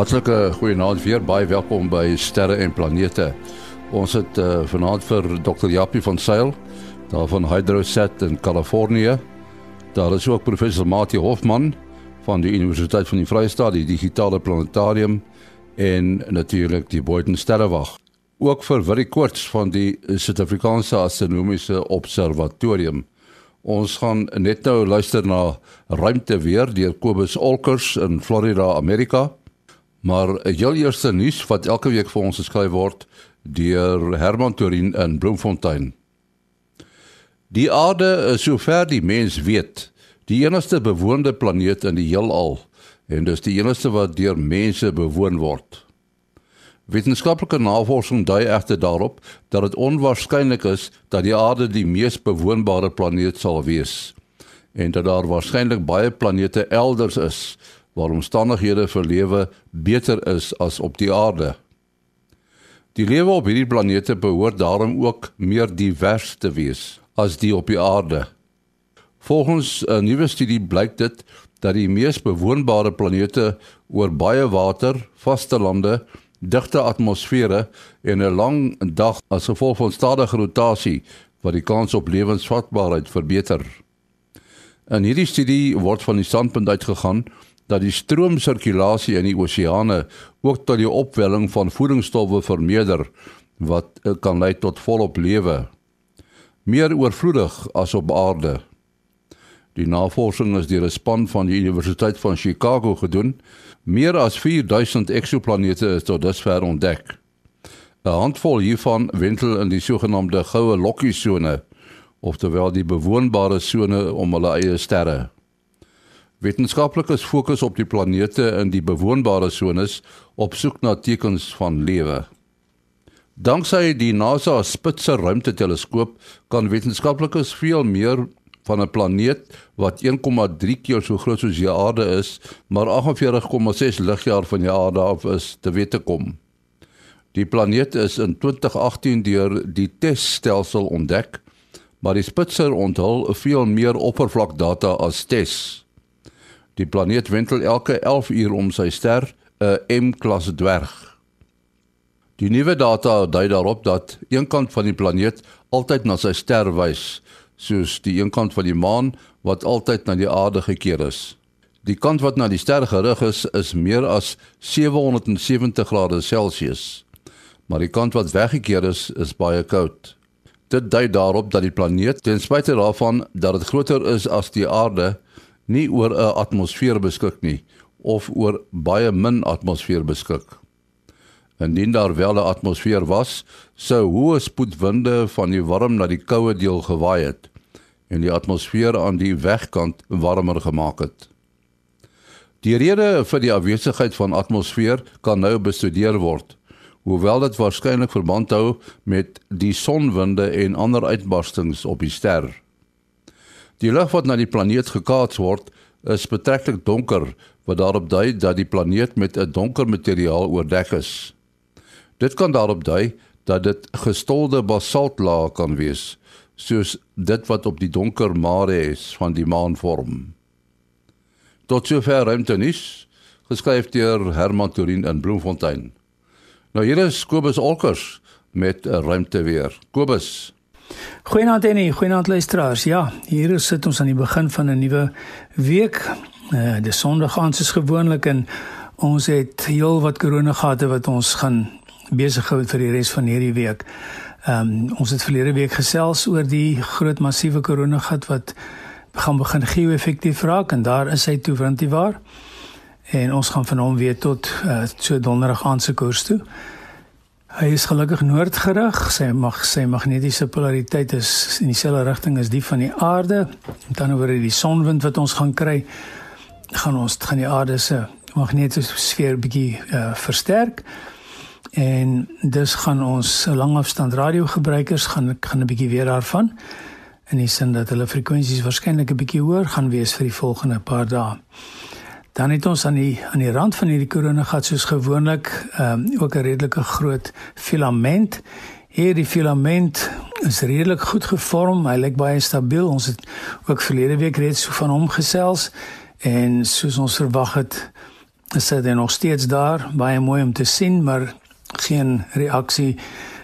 Hartlike goeienaand weer baie welkom by Sterre en Planete. Ons het uh, vanaand vir Dr. Jappie van Sail daar van Hydrosat in Kalifornië. Daar is ook professor Mati Hofman van die Universiteit van die Vrye State, die digitale planetarium en natuurlik die Boyden Sterrewag. Ook vir Willie Koorts van die Suid-Afrikaanse Astronomiese Observatorium. Ons gaan net nou luister na ruimte weer deur Kobus Olkers in Florida, Amerika. Maar heel eerste nuus wat elke week vir ons geskryf word deur Herman Torin in Bloemfontein. Die aarde is sover die mens weet, die enigste bewoonde planeet in die heelal en dis die enigste wat deur mense bewoon word. Wetenskaplike navorsing dui egter daarop dat dit onwaarskynlik is dat die aarde die mees bewoonbare planeet sal wees en dat daar waarskynlik baie planete elders is waar omstandighede vir lewe beter is as op die aarde. Die lewe op hierdie planete behoort daarom ook meer divers te wees as die op die aarde. Volgens 'n nuwe studie blyk dit dat die mees bewoonbare planete oor baie water, vaste lande, digte atmosfere en 'n lang dag as gevolg van stadige rotasie wat die kans op lewensvatbaarheid verbeter. In hierdie studie word van die standpunt uitgegaan dat die stroomsirkulasie in die oseane ook tot die opwelling van voedingsstowwe vermeerder wat eh, kan lei tot volop lewe meer oorvloedig as op aarde. Die navorsing is deur 'n span van die Universiteit van Chicago gedoen. Meer as 4000 eksoplanete is tot dusver ontdek. 'n Handvol hiervan wentel in die sogenaamde goue lokkie sone, oftewel die bewoonbare sone om hulle eie sterre. Wetenskaplikes fokus op die planete in die bewoonbare sones op soek na tekens van lewe. Danksy die NASA Spitzer ruimteteleskoop kan wetenskaplikes veel meer van 'n planeet wat 1,3 keer so groot soos die Aarde is, maar 48,6 ligjaar van die Aarde af is, te wete kom. Die planeet is in 2018 deur die TESS-stelsel ontdek, maar die Spitzer onthul veel meer oppervlakdata as TESS. Die planeet wentel elke 11 uur om sy ster, 'n M-klas dwerg. Die nuwe data dui daarop dat een kant van die planeet altyd na sy ster wys, soos die een kant van die maan wat altyd na die aarde gekeer is. Die kant wat na die ster gerig is, is meer as 770 grade Celsius. Maar die kant wat weggekeer is, is baie koud. Dit dui daarop dat die planeet ten spyte daarvan dat dit groter is as die aarde, nie oor 'n atmosfeer beskik nie of oor baie min atmosfeer beskik. Indien daar wel 'n atmosfeer was, sou hoë spoedwinde van die warm na die koue deel gewaai het en die atmosfeer aan die wegkant warmer gemaak het. Die rede vir die afwesigheid van atmosfeer kan nou bestudeer word, hoewel dit waarskynlik verband hou met die sonwinde en ander uitbarstings op die ster. Die lig wat na die planeet gekaats word, is betreklik donker, wat daarop dui dat die planeet met 'n donker materiaal oordek is. Dit kan daarop dui dat dit gestolde basaltlaag kan wees, soos dit wat op die donker mare is van die maan vorm. Tot sover ruimte nis, geskryf deur Herman Torin in Bloemfontein. Nou hier is Kobus Olkers met 'n ruimte weer. Kobus Goeienaand en goeienaand luisteraars. Ja, hier sit ons aan die begin van 'n nuwe week. Uh die Sondag aand is gewoonlik en ons het heel wat korona gehad wat ons gaan besig hou vir die res van hierdie week. Ehm um, ons het verlede week gesels oor die groot massiewe korona gat wat gaan begin geo-effektief raak en daar is hy toe want hy waar. En ons gaan van hom weer tot uh, so donderdag aand se koers toe. Hy is gelukkig noordgerig. Sy mag sy magnetiese polariteit is in dieselfde rigting as die van die aarde. Met ander woorde die sonwind wat ons gaan kry, gaan ons gaan die aarde se magnetiese sfeer bietjie uh, versterk. En dus gaan ons langafstand radiogebruikers gaan gaan 'n bietjie weer daarvan in die sin dat hulle frekwensies waarskynlik 'n bietjie hoër gaan wees vir die volgende paar dae. Dan het ons aan die aan die rand van hierdie korona gat soos gewoonlik ehm um, ook 'n redelike groot filament. Hierdie filament is redelik goed gevorm, hy lyk baie stabiel. Ons het ook verlede week reeds van hom gesels en soos ons verwag het is dit nog steeds daar, baie mooi om te sien, maar geen reaksie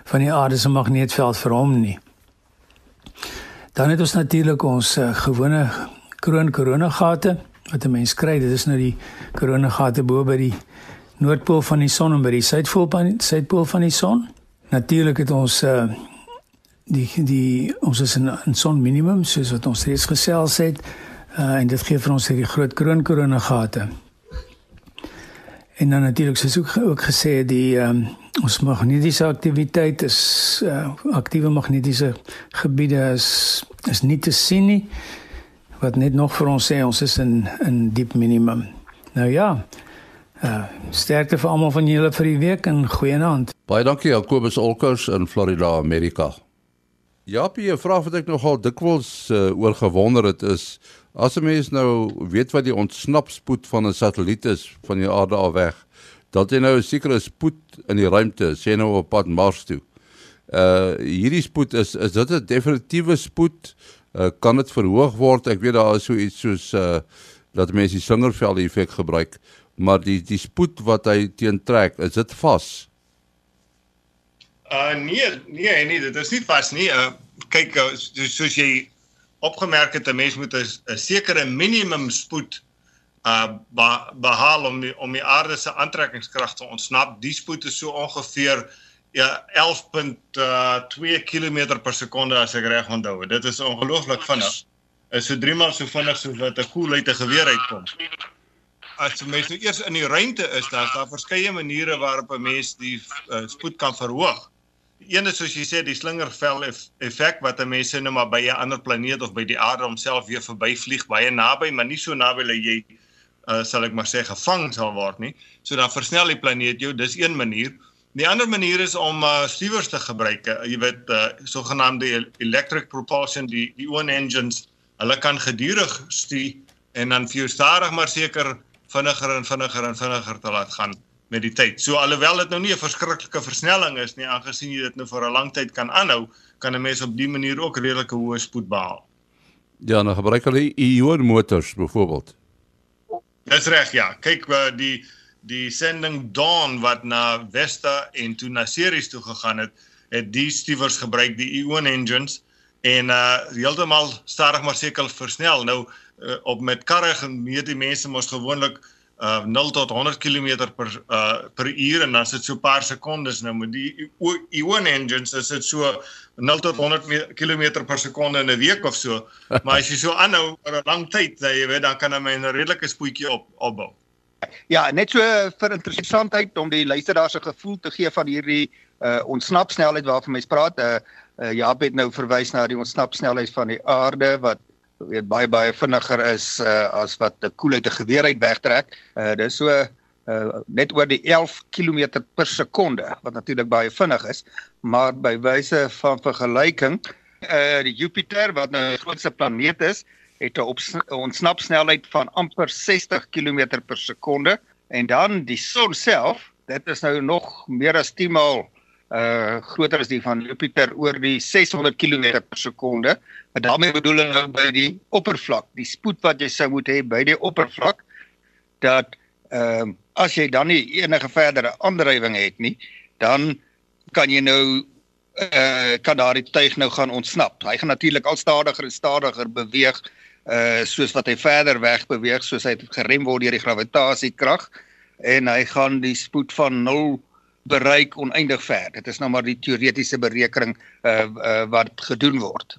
van die aarde se magneetveld vir hom nie. Dan het ons natuurlik ons uh, gewone kroon koronagate wat 'n mens kry. Dit is nou die koronagate bo by die noordpool van die son en by die suidpool van die suidpool van die son. Natuurlik het ons uh, die die ons is in 'n son minimum soos wat ons reeds gesels het uh, en dit gee vir ons hierdie groot kroon koronagate. En dan natuurlik soos ook ook gesê die um, ons magnetiese aktiwiteit is uh, aktiewe magnetiese gebiede is is nie te sien nie wat net nog vir ons sê ons is in in diep minimum. Nou ja. Uh sterkte vir almal van julle vir die week en goeienaand. Baie dankie Jacobus Olkers in Florida, Amerika. Ja, 'n vraag wat ek nogal dikwels uh, oor gewonder het is as 'n mens nou weet wat die ontsnapspoed van 'n satelliet is van die aarde af weg, dat jy nou 'n sekere spoed in die ruimte, sê nou op pad Mars toe. Uh hierdie spoed is is dit 'n definitiewe spoed? Uh, kan dit verhoog word. Ek weet daar is so iets soos uh dat mense die slingervel effek gebruik, maar die die spoed wat hy teentrek, is dit vas? Uh nee, nee, nee, dit is nie vas nie. Uh kyk soos, soos jy opgemerk het, 'n mens moet 'n sekere minimum spoed uh behaal om die, om die aarde se aantrekkingskrag te ontsnap. Die spoed is so ongeveer ja 11.2 km per sekonde as ek reg onthou. Dit is ongelooflik vinnig. Is so 3 maal so vinnig soos wat 'n koel uit 'n geweer uitkom. As jy mens nou eers in die ruimte is, daar's daar verskeie maniere waarop 'n mens die uh, spoed kan verhoog. Die een is soos jy sê die slingervel effek wat 'n mens nou maar by 'n ander planeet of by die aarde homself weer verbyvlieg baie naby, maar nie so naby dat jy uh, sal ek maar sê gevang sal word nie. So dan versnel die planeet jou. Dis een manier. Die ander manier is om uh stuwers te gebruik. Uh, jy weet uh sogenaamde electric propulsion die die own engines. Hulle kan gedurig stuur en dan vir jou stadig maar seker vinniger en vinniger en vinniger te laat gaan met die tyd. So alhoewel dit nou nie 'n verskriklike versnelling is nie, aangesien jy dit nou vir 'n lang tyd kan aanhou, kan 'n mens op dië manier ook redelike hoë spoed behaal. Ja, nou gebruik hulle ion motors byvoorbeeld. Dis reg, ja. Kyk, uh, die die sending Dawn wat na Vesta en toe na Ceres toe gegaan het, het die stuwers gebruik die Ion engines en uh heeltemal stadig maar seker versnel. Nou uh, op met karre gemeet die mense mos gewoonlik uh 0 tot 100 km per uh per uur en dan sit so 'n paar sekondes nou met die Ion engines is dit so 0 tot 100 km per sekonde in 'n week of so. Maar as jy so aanhou vir 'n lang tyd, jy weet dan kan 'n mens 'n redelike spoetjie op opbou. Ja, net so vir interessantheid om die luisteraars se gevoel te gee van hierdie uh ontsnapsnelheid waarvan mens praat. Uh, uh Jaap het nou verwys na die ontsnapsnelheid van die aarde wat weet baie baie vinniger is uh as wat 'n koelte geweer uit wegtrek. Uh dis so uh net oor die 11 km per sekonde wat natuurlik baie vinnig is, maar by wyse van vergelyking uh die Jupiter wat nou die grootste planeet is, het 'n ontsnapsnelheid van amper 60 km per sekonde en dan die son self, dit is nou nog meer as 10 maal uh groter as die van Jupiter oor die 600 km per sekonde. Maar daarmee bedoel ek nou by die oppervlak, die spoed wat jy sou moet hê by die oppervlak dat ehm uh, as jy dan nie enige verdere aandrywing het nie, dan kan jy nou uh kan daardie tuig nou gaan ontsnap. Hy gaan natuurlik al stadiger en stadiger beweeg uh soos wat hy verder weg beweeg soos hy gerem word deur die gravitasiekrag en hy gaan die spoed van 0 bereik oneindig ver. Dit is nou maar die teoretiese berekening uh, uh wat gedoen word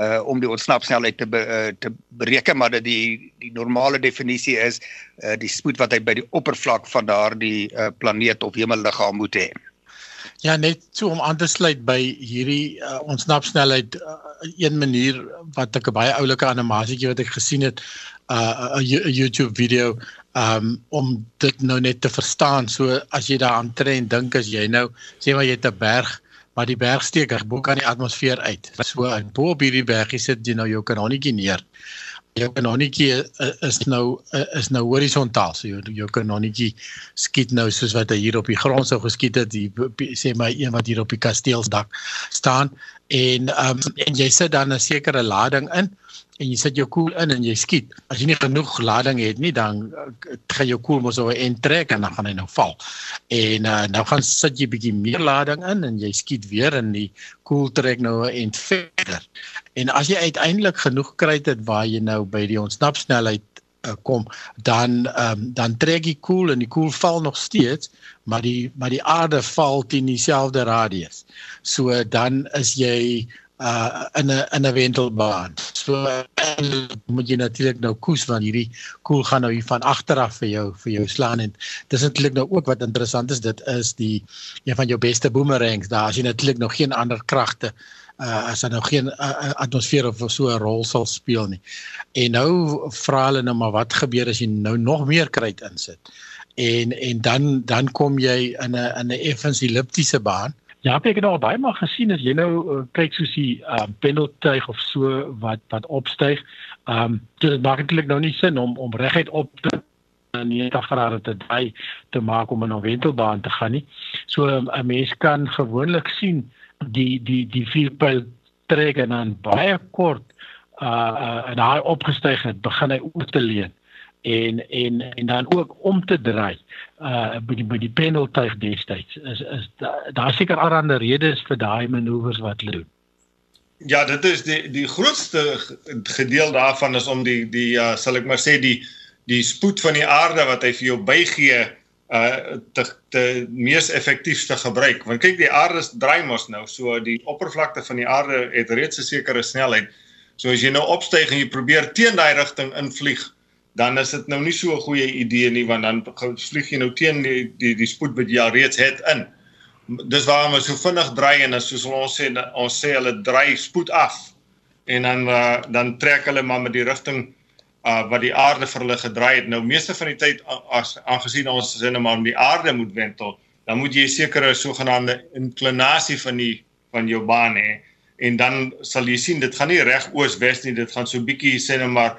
uh om die ontsnapsnelheid te be, uh, te bereken maar dat die die normale definisie is uh die spoed wat hy by die oppervlak van daardie uh planeet of hemelliggaam moet hê. Ja, net so om aan te sluit by hierdie uh, ontsnapsnelheid uh, een manier wat ek 'n baie oulike animasietjie wat ek gesien het, 'n uh, YouTube video um om dit nou net te verstaan. So as jy daaraan tren dink as jy nou sê maar jy het 'n berg, maar die berg steek bo kan die atmosfeer uit. So bo op hierdie bergie sit jy nou jou kanonnetjie neer jou kanonnetjie eh, is nou eh, is nou horisontaal. So jou, jou kanonnetjie skiet nou soos wat hy hier op die grond sou geskiet het, die sê my een wat hier op die kasteelsdak staan en um, en jy sit dan 'n sekere lading in en jy sit jou koel in en jy skiet. As jy nie genoeg lading het nie, dan gaan jou koel mos oor en trek en dan gaan hy nou val. En uh, nou gaan sit jy bietjie meer lading in en jy skiet weer en die koel trek nou en verder. En as jy uiteindelik genoeg kry het waar jy nou by die ontsnapsnelheid uh, kom dan um, dan trek die koel en die koel val nog steeds maar die maar die aarde val teen dieselfde radius. So dan is jy uh in 'n in 'n wentelbaan. So moet jy natuurlik nou koes want hierdie koel gaan nou hier van agter af vir jou vir jou slaan en dis natuurlik nou ook wat interessant is dit is die een van jou beste boomerangs daar as jy natuurlik nog geen ander kragte uh, as daar nou geen uh, atmosfeer of so 'n rol sal speel nie. En nou vra hulle nou maar wat gebeur as jy nou nog meer kruit insit? En en dan dan kom jy in 'n in 'n effens elliptiese baan. Ja, ek het nou baie maar gesien as jy nou uh, kyk soos die uh, pendeltuig of so wat wat opstyg. Ehm um, dit maak eintlik nou nie sin om om reguit op te 90 grade te draai te maak om 'n wentelbaan te gaan nie. So 'n mens kan gewoonlik sien die die die vierpyl trek en dan baie kort uh, uh en hy opgestyg het begin hy oor te leun en en en dan ook om te draai uh by die by die pendeltuig destyds is is daar da seker allerlei redes vir daai manoeuvres wat hulle doen. Ja, dit is die die grootste gedeel daarvan is om die die uh sal ek maar sê die die spoed van die aarde wat hy vir jou bygee uh te te mees effektief te gebruik want kyk die aarde draai mos nou so die oppervlakte van die aarde het reeds 'n sekere snelheid so as jy nou opstyg en jy probeer teen daai rigting invlieg dan is dit nou nie so 'n goeie idee nie want dan vlieg jy nou teen die die die spoed wat jy al reeds het in dis waarom ons so vinnig draai en soos ons sê ons sê hulle draai spoed af en dan uh, dan trek hulle maar met die rigting uh wat die aarde vir hulle gedraai het. Nou meeste van die tyd as aangesien ons sinne maar om die aarde moet wentel, dan moet jy 'n sekere sogenaamde inklinasie van die van jou baan hê. En dan sal jy sien dit gaan nie reg oos-wes nie, dit gaan so bietjie sinne maar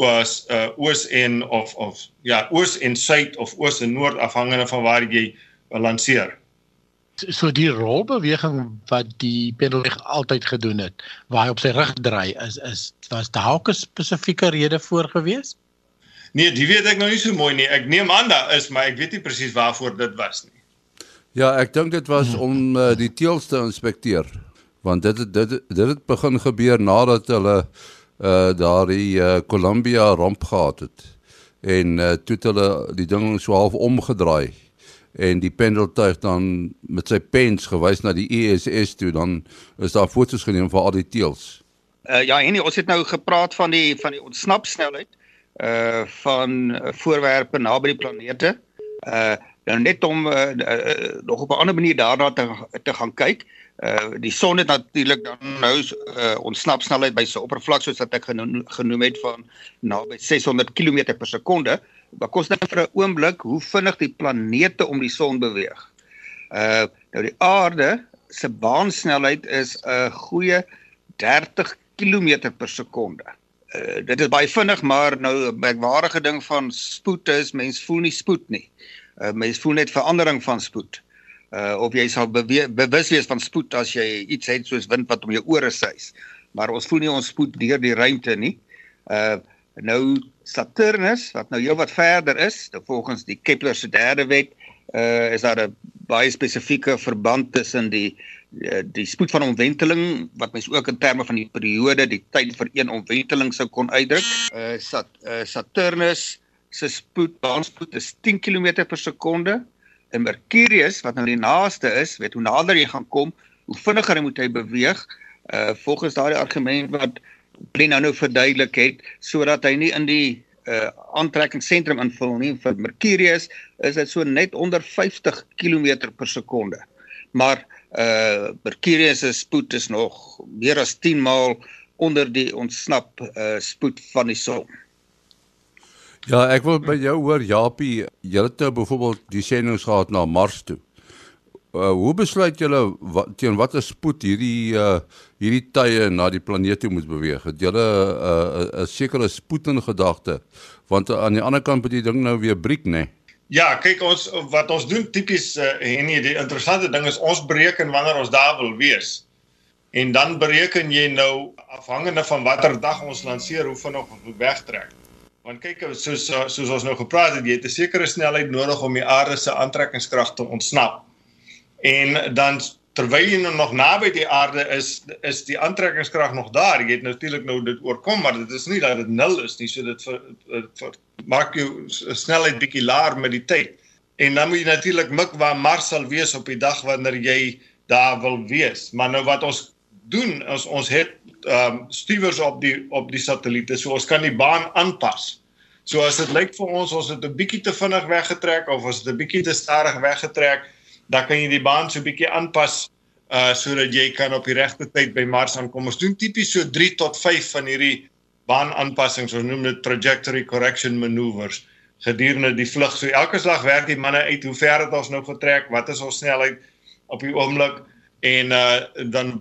oos uh oos en of of ja, oos en suid of oos en noord afhangende van waar jy balanseer so die rolbeweging wat die pendelweg altyd gedoen het waar hy op sy rug draai is is was daar ook 'n spesifieke rede voor gewees? Nee, dit weet ek nou nie so mooi nie. Ek neem aan daar is, maar ek weet nie presies waarvoor dit was nie. Ja, ek dink dit was om uh, die teels te inspekteer. Want dit dit dit het begin gebeur nadat hulle uh daardie uh, Columbia ramp gehad het. En uh, toe het hulle die ding so half omgedraai en die pendeltuig dan met sy pens gewys na die ESS toe dan is daar foto's geneem van al die teels. Uh ja, en ons het nou gepraat van die van die ontsnapsnelheid uh van voorwerpe naby die planete. Uh nou net om uh, uh, nog op 'n ander manier daarna te te gaan kyk. Uh die son het natuurlik dan nou uh ontsnapsnelheid by sy oppervlak soos wat ek genoem, het van naby 600 km per sekonde. Kom ons dink vir 'n oomblik hoe vinnig die planete om die son beweeg. Uh nou die aarde se baansnelheid is 'n goeie 30 km per sekonde. Uh dit is baie vinnig, maar nou 'n merkwaardige ding van spoed is mens voel nie spoed nie. Uh mens voel net verandering van spoed. Uh of jy sal bewus wees van spoed as jy iets het soos wind wat om jou ore suis. Maar ons voel nie ons spoed deur die ruimte nie. Uh Nou Saturnus wat nou heelwat verder is, volgens die Kepler se derde wet, uh is daar 'n baie spesifieke verband tussen die uh, die spoed van omwenteling wat mens ook in terme van die periode, die tyd vir een omwenteling sou kon uitdruk. Uh, Sat, uh Saturnus se spoed, baanspoed is 10 km per sekonde en Mercurius wat nou die naaste is, weet hoe nader jy gaan kom, hoe vinniger moet hy beweeg. Uh volgens daardie argument wat Pleno nou verduidelik het sodat hy nie in die uh aantrekkingsentrum invul nie vir Mercurius is dit so net onder 50 km per sekonde. Maar uh Mercurius se spoed is nog meer as 10 maal onder die ontsnap uh spoed van die son. Ja, ek wil by jou hoor Japie, jy het nou byvoorbeeld die sendings gehad na Mars toe. Uh, hoe besluit julle wat, teen watter spoed hierdie uh, hierdie tye na die planeet toe moet beweeg? Het julle 'n uh, 'n sekere spoed in gedagte? Want uh, aan die ander kant moet die ding nou weer breek, né? Nee? Ja, kyk ons wat ons doen tipies uh, en nie die interessante ding is ons bereken wanneer ons daar wil wees. En dan bereken jy nou afhangende van watter dag ons lanseer hoe vinnig ons moet wegtrek. Want kyk soos soos ons nou gepraat het, jy het 'n sekere snelheid nodig om die aarde se aantrekkingskrag te ontsnap. En dan terwyl jy nou nog naby die aarde is, is die aantrekkingskrag nog daar. Jy het natuurlik nou dit oorkom, maar dit is nie dat dit nul is nie. So dit vir, vir maak jou snelheid bietjie laer met die tyd. En dan moet jy natuurlik mik waar Mars sal wees op die dag wanneer jy daar wil wees. Maar nou wat ons doen is ons het ehm um, stuwers op die op die satelliete so ons kan die baan aanpas. So as dit lyk vir ons ons het 'n bietjie te vinnig weggetrek of ons het 'n bietjie te stadig weggetrek, dan kan jy die baan so bietjie aanpas uh sodat jy kan op die regte tyd by Mars aankom. Ons doen tipies so 3 tot 5 van hierdie baanaanpassings. Ons noem dit trajectory correction maneuvers gedurende die vlug. So elke slag werk die manne uit hoe ver het ons nou getrek, wat is ons snelheid op die oomblik en uh dan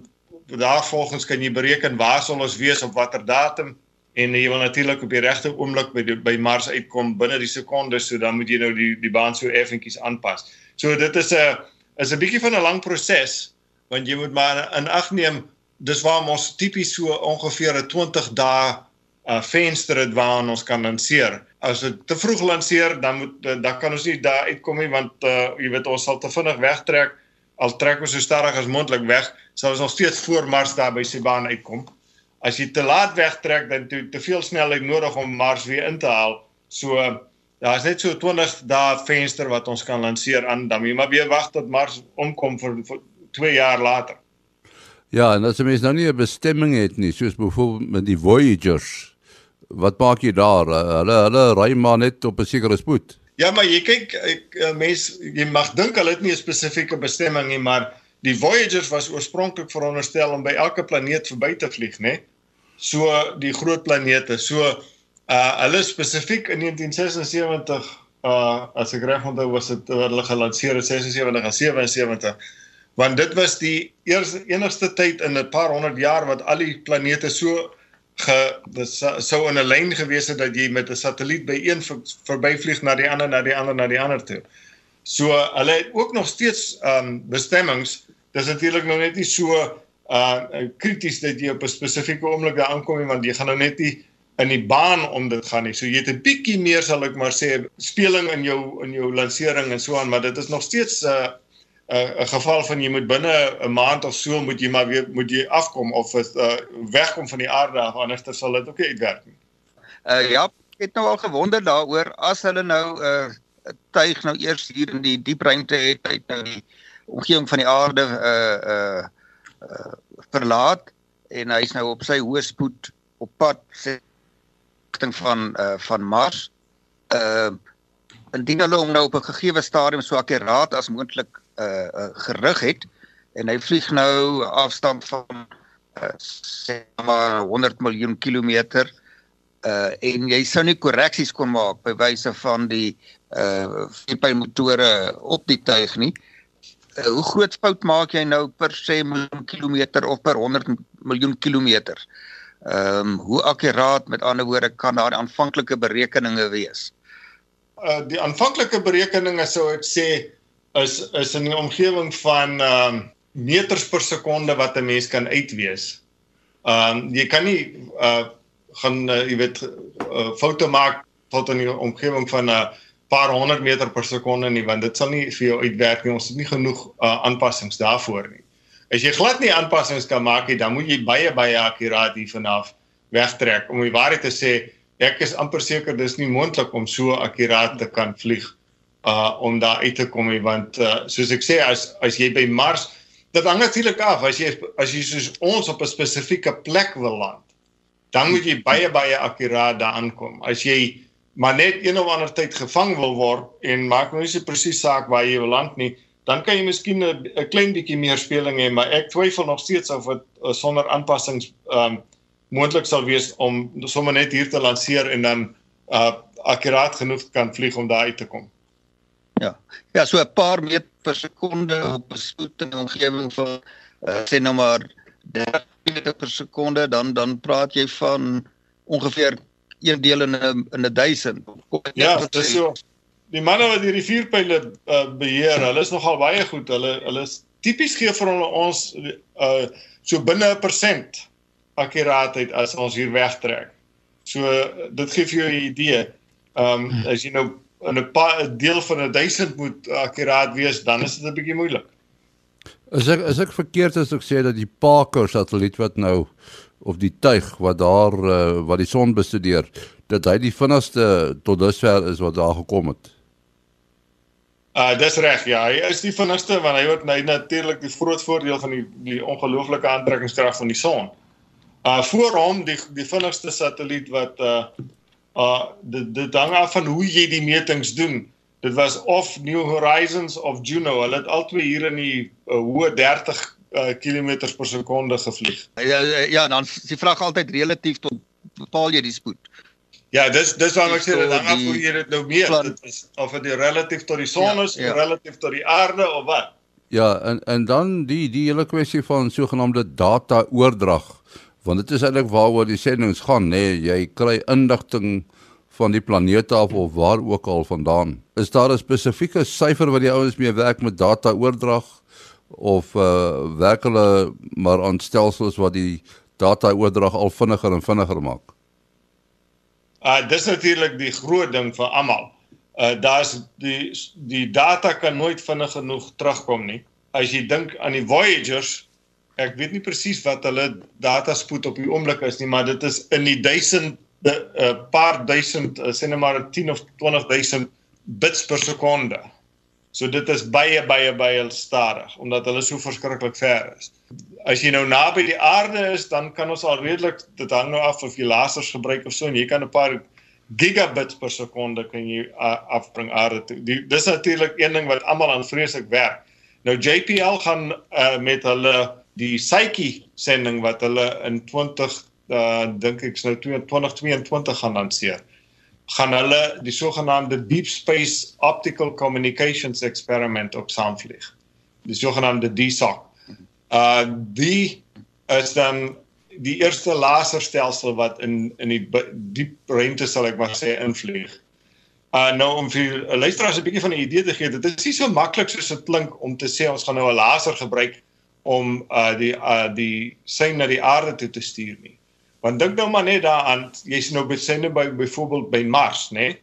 daarvolgens kan jy bereken waar sal ons wees op watter datum en jy wil natuurlik op die regte oomblik by die, by Mars uitkom binne die sekondes so dan moet jy nou die die baan so effentjies aanpas. So dit is 'n is 'n bietjie van 'n lang proses want jy moet maar in ag neem dis waar ons tipies so ongeveer 'n 20 dae uh venster het waaraan ons kan lanseer. As dit te vroeg lanseer dan moet dan kan ons nie daar uitkom nie want uh jy weet ons sal te vinnig wegtrek al trek ons so stadig as moontlik weg sal ons nog steeds voor Mars daar by sy baan uitkom. As jy te laat wegtrek dan te, te veel snelheid nodig om Mars weer in te haal. So daar is net so 20 dae venster wat ons kan lanseer aan dan jy maar weer wag tot Mars omkom vir, vir 2 jaar later. Ja, en as jy mens nou nie 'n bestemming het nie, soos byvoorbeeld met die Voyagers, wat maak jy daar? Hulle hulle ry maar net op 'n sekere spoed. Ja, maar jy kyk eh, mense jy mag dink hulle het nie 'n spesifieke bestemming nie, maar die Voyagers was oorspronklik veronderstel om by elke planeet verby te vlieg, né? So die groot planete. So uh hulle spesifiek in 1976 uh as ek reg onthou was dit hulle gelanseer in 76 en 77 want dit was die eerste enigste tyd in 'n paar honderd jaar wat al die planete so ge sou in 'n lyn gewees het dat jy met 'n satelliet by een verbyvlieg na die ander na die ander na die ander toe. So hulle het ook nog steeds ehm um, bestemmings. Dis natuurlik nou net nie so uh krities dat jy op 'n spesifieke oomblik daar aankom nie want jy gaan nou net nie in die baan om dit gaan nie. So jy het 'n bietjie meer sal ek maar sê speling in jou in jou lansering en so aan, maar dit is nog steeds 'n uh, 'n geval van jy moet binne 'n maand of so moet jy maar weer moet jy afkom of is uh, wegkom van die aarde af anders sal dit ook nie uitwerk nie. Uh ja, ek het nou al gewonder daaroor as hulle nou 'n uh, tuig nou eers hier in die diep ruimte het uit nou die omgewing van die aarde uh uh, uh verlaat en hy's nou op sy hoë spoed op pad rigting van uh van Mars. Uh indien hulle hom nou op 'n gegeewe stadium so akkuraat as moontlik uh, uh gerig het en hy vlieg nou afstand van uh, sê maar 100 miljoen kilometer uh en jy sou nie korreksies kon maak by wyse van die uh vierpylmotore op die tuig nie. Uh, hoe groot fout maak jy nou per sê miljoen kilometer of per 100 miljoen kilometer? Ehm um, hoe akkuraat met ander woorde kan daai aanvanklike berekeninge wees? Uh die aanvanklike berekeninge sou ek sê is is in die omgewing van ehm um, meters per sekonde wat 'n mens kan uitwees. Ehm um, jy kan nie uh gaan uh, jy weet uh, foute maak tot in die omgewing van 'n uh, paar honderd meter per sekonde nie want dit sal nie vir jou uitwerk nie. Ons het nie genoeg uh, aanpassings daarvoor nie. As jy glad nie aanpassings kan maak nie dan moet jy baie baie akkuraat hier vanaf wegtrek. Om die waarheid te sê ek is amper seker dis nie moontlik om so akkuraat te kan vlieg uh om daar uit te kom nie want uh, soos ek sê as as jy by Mars dit hang natuurlik af as jy as jy soos ons op 'n spesifieke plek wil land dan moet jy baie baie akkuraat daar aankom as jy maar net een of ander tyd gevang wil word en maak nou nie so presies saak waar jy wil land nie, dan kan jy miskien 'n klein bietjie meer speling hê, maar ek twyfel nog steeds of dit uh, sonder aanpassings ehm um, moontlik sal wees om sommer net hier te lanseer en dan uh akkuraat genoeg kan vlieg om daar uit te kom. Ja. Ja, so 'n paar meter per sekonde op 'n spoed in 'n omgewing van uh, sê nou maar 30 meter per sekonde, dan dan praat jy van ongeveer een deel in 'n in 'n duisend. Ja, dis so. Die manne wat die rivierpyle uh, beheer, hulle is nogal baie goed. Hulle hulle is tipies gee vir ons uh so binne 'n persent akkuraatheid as ons hier wegtrek. So dit gee vir jou 'n idee. Ehm um, as jy nou in 'n paar deel van 'n 1000 moet akkuraat wees, dan is dit 'n bietjie moeilik. As ek as ek verkeerd is ek sê dat die Parker satelliet wat nou of die tuig wat daar uh, wat die son bestudeer, dat hy die vinnigste tot dusver is wat daar gekom het. Uh dis reg ja, hy is die vinnigste want hy het hy natuurlik die groot voordeel van die die ongelooflike aantrekkingskrag van die son. Uh voor hom die die vinnigste satelliet wat uh uh dit dit hang af van hoe jy die metings doen. Dit was of New Horizons of Juno. Hulle het albei hier in die uh, hoë 30 uh, km per sekonde gevlieg. Ja ja, dan die vraag altyd relatief tot bepaal jy die spoed. Ja, dis dis waarom ek sê dit hang af hoe jy dit nou meet. Dit is of dit relatief tot die son ja, is, ja. relatief tot die aarde of wat. Ja, en en dan die die hele kwessie van sogenaamde data oordrag want dit is eintlik waaroor die sendings gaan nê nee, jy kry inligting van die planete af of waar ook al vandaan. Is daar 'n spesifieke syfer wat die ouens mee werk met data oordrag? Of uh, werk hulle maar aan stelsels wat die data oordrag al vinniger en vinniger maak? Uh dis natuurlik die groot ding vir almal uh daar's die die data kan nooit vinnig genoeg terugkom nie. As jy dink aan die voyagers ek weet nie presies wat hulle data spoed op die oomblik is nie, maar dit is in die duisend 'n uh, eh, paar duisend, uh, sê net maar 10 of 20000 bits per sekonde. So dit is baie baie baie stadig omdat hulle so verskriklik ver is. As jy nou naby die aarde is, dan kan ons al redelik dit hang nou af of jy lasers gebruik of so en jy kan 'n paar gigabits per sekonde kan jy afbring aarde toe. Die, dis natuurlik een ding wat almal aan vreeslik werk. Nou JPL gaan uh, met hulle die Psyche sending wat hulle in 20 uh dink ek sou 2022 gaan lanseer gaan hulle die sogenaamde deep space optical communications experiment op saamvlieg. Die sogenaamde DSOC uh die is dan die eerste laserstelsel wat in in die diep ruimte sal ek maar sê invlieg. Uh nou om vir luisteraars 'n bietjie van 'n idee te gee dit is nie so maklik soos dit klink om te sê ons gaan nou 'n laser gebruik om uh die uh die sein na die aarde toe te stuur nie. Want dink nou maar net daaraan, jy's nou besende by byvoorbeeld by Mars, nê?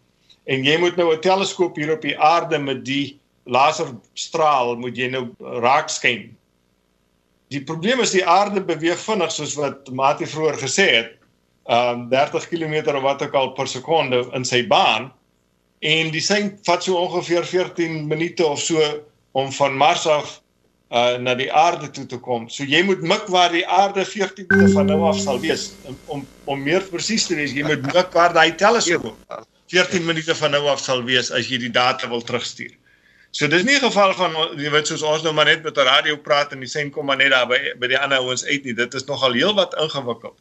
En jy moet nou 'n teleskoop hier op die aarde met die laserstraal moet jy nou raak skyn. Die probleem is die aarde beweeg vinnig soos wat Mati vroeër gesê het, um 30 km of wat ook al per sekonde in sy baan en die sein vat so ongeveer 14 minute of so om van Mars af uh na die aarde toe te kom. So jy moet mik waar die aarde 14 meter van nou af sal wees om om, meer presies te wees. Jy moet mik waar daai teleskoop 14 minute van nou af sal wees as jy die data wil terugstuur. So dis nie 'n geval van jy weet soos ons nou maar net met 'n radio praat en die sein kom maar net daar by by die ander ouens uit nie. Dit is nogal heelwat ingewikkeld.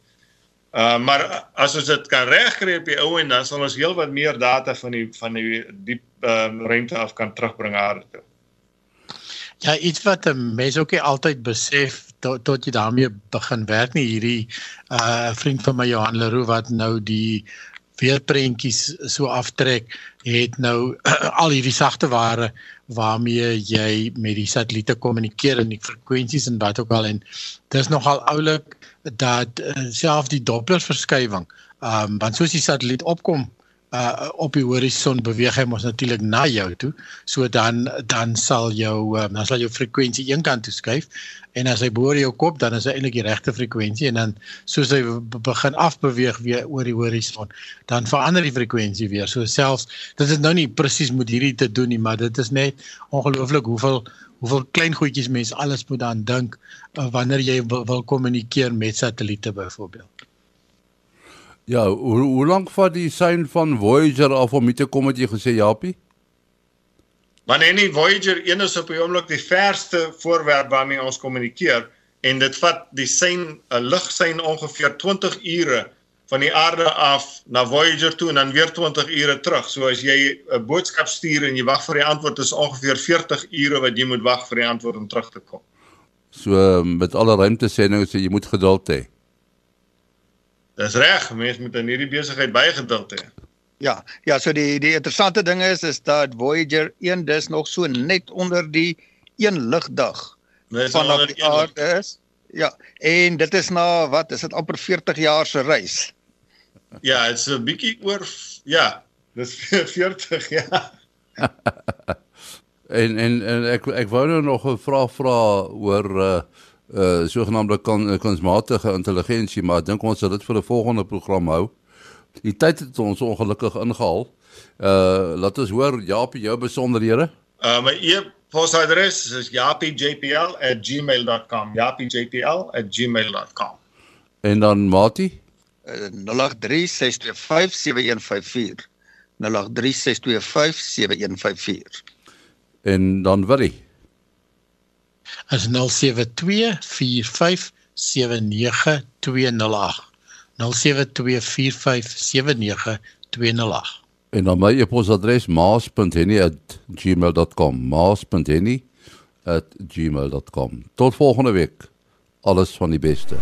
Uh maar as ons dit kan regkry op die ou en dan sal ons heelwat meer data van die van die diep ehm uh, ruimte af kan terugbring aarde toe. Ja, iets wat 'n mens ook nie altyd besef tot tot jy daarmee begin werk nie hierdie uh vriend van my Johan Leroux wat nou die weerprentjies so aftrek het nou al hierdie sagte ware waarmee jy met die satelliete kommunikeer en die frekwensies en wat ook al. En dis nogal oulik dat uh, self die Doppler verskywing um want soos die satelliet opkom uh op die horison beweeg hy mos natuurlik na jou toe. So dan dan sal jou uh, dan sal jou frekwensie een kant toe skuif en as hy boor jou kop dan is hy eintlik die regte frekwensie en dan soos hy begin afbeweeg weer oor die horison dan verander die frekwensie weer. So selfs dit is nou nie presies moet hierdie te doen nie, maar dit is net ongelooflik hoeveel hoeveel klein goedjies mense alles moet aan dink uh, wanneer jy wil kommunikeer met satelliete byvoorbeeld. Ja, hoe hoe lank vat die sein van Voyager af om hier te kom het jy gesê Japie? Maar nee, nee, Voyager 1 is op die oomblik die verste voorwerp waarmee ons kommunikeer en dit vat die sein 'n ligsein ongeveer 20 ure van die aarde af na Voyager toe en dan weer 20 ure terug. So as jy 'n boodskap stuur en jy wag vir die antwoord is ongeveer 40 ure wat jy moet wag vir die antwoord om terug te kom. So met alle ruimtesendinge sê jy moet geduld hê. Dis reg, mense moet in hierdie besigheid baie geduld hê. Ja, ja, so die die interessante ding is is dat Voyager 1 dis nog so net onder die een ligdag van die aarde is Ja, en dit is na wat, is dit amper 40 jaar se reis? Ja, dit's 'n bietjie oor ja, dis 40 ja. en en en ek ek wou nou nog 'n vraag vra oor uh uh sogenaamde kan kunsmatige intelligensie, maar ek dink ons sal dit vir 'n volgende program hou. Die tyd het ons ongelukkig ingehaal. Uh laat ons hoor Japie jou besonderhede. Uh my e-posadres is japiejpl@gmail.com. japiejpl@gmail.com. En dan Mati? Uh, 0836257154. 0836257154. En dan Willie? Is 0724579208. 0724579208. En dan my e-posadres maas.henny@gmail.com. maas.henny@gmail.com. Tot volgende week. Alles van die beste.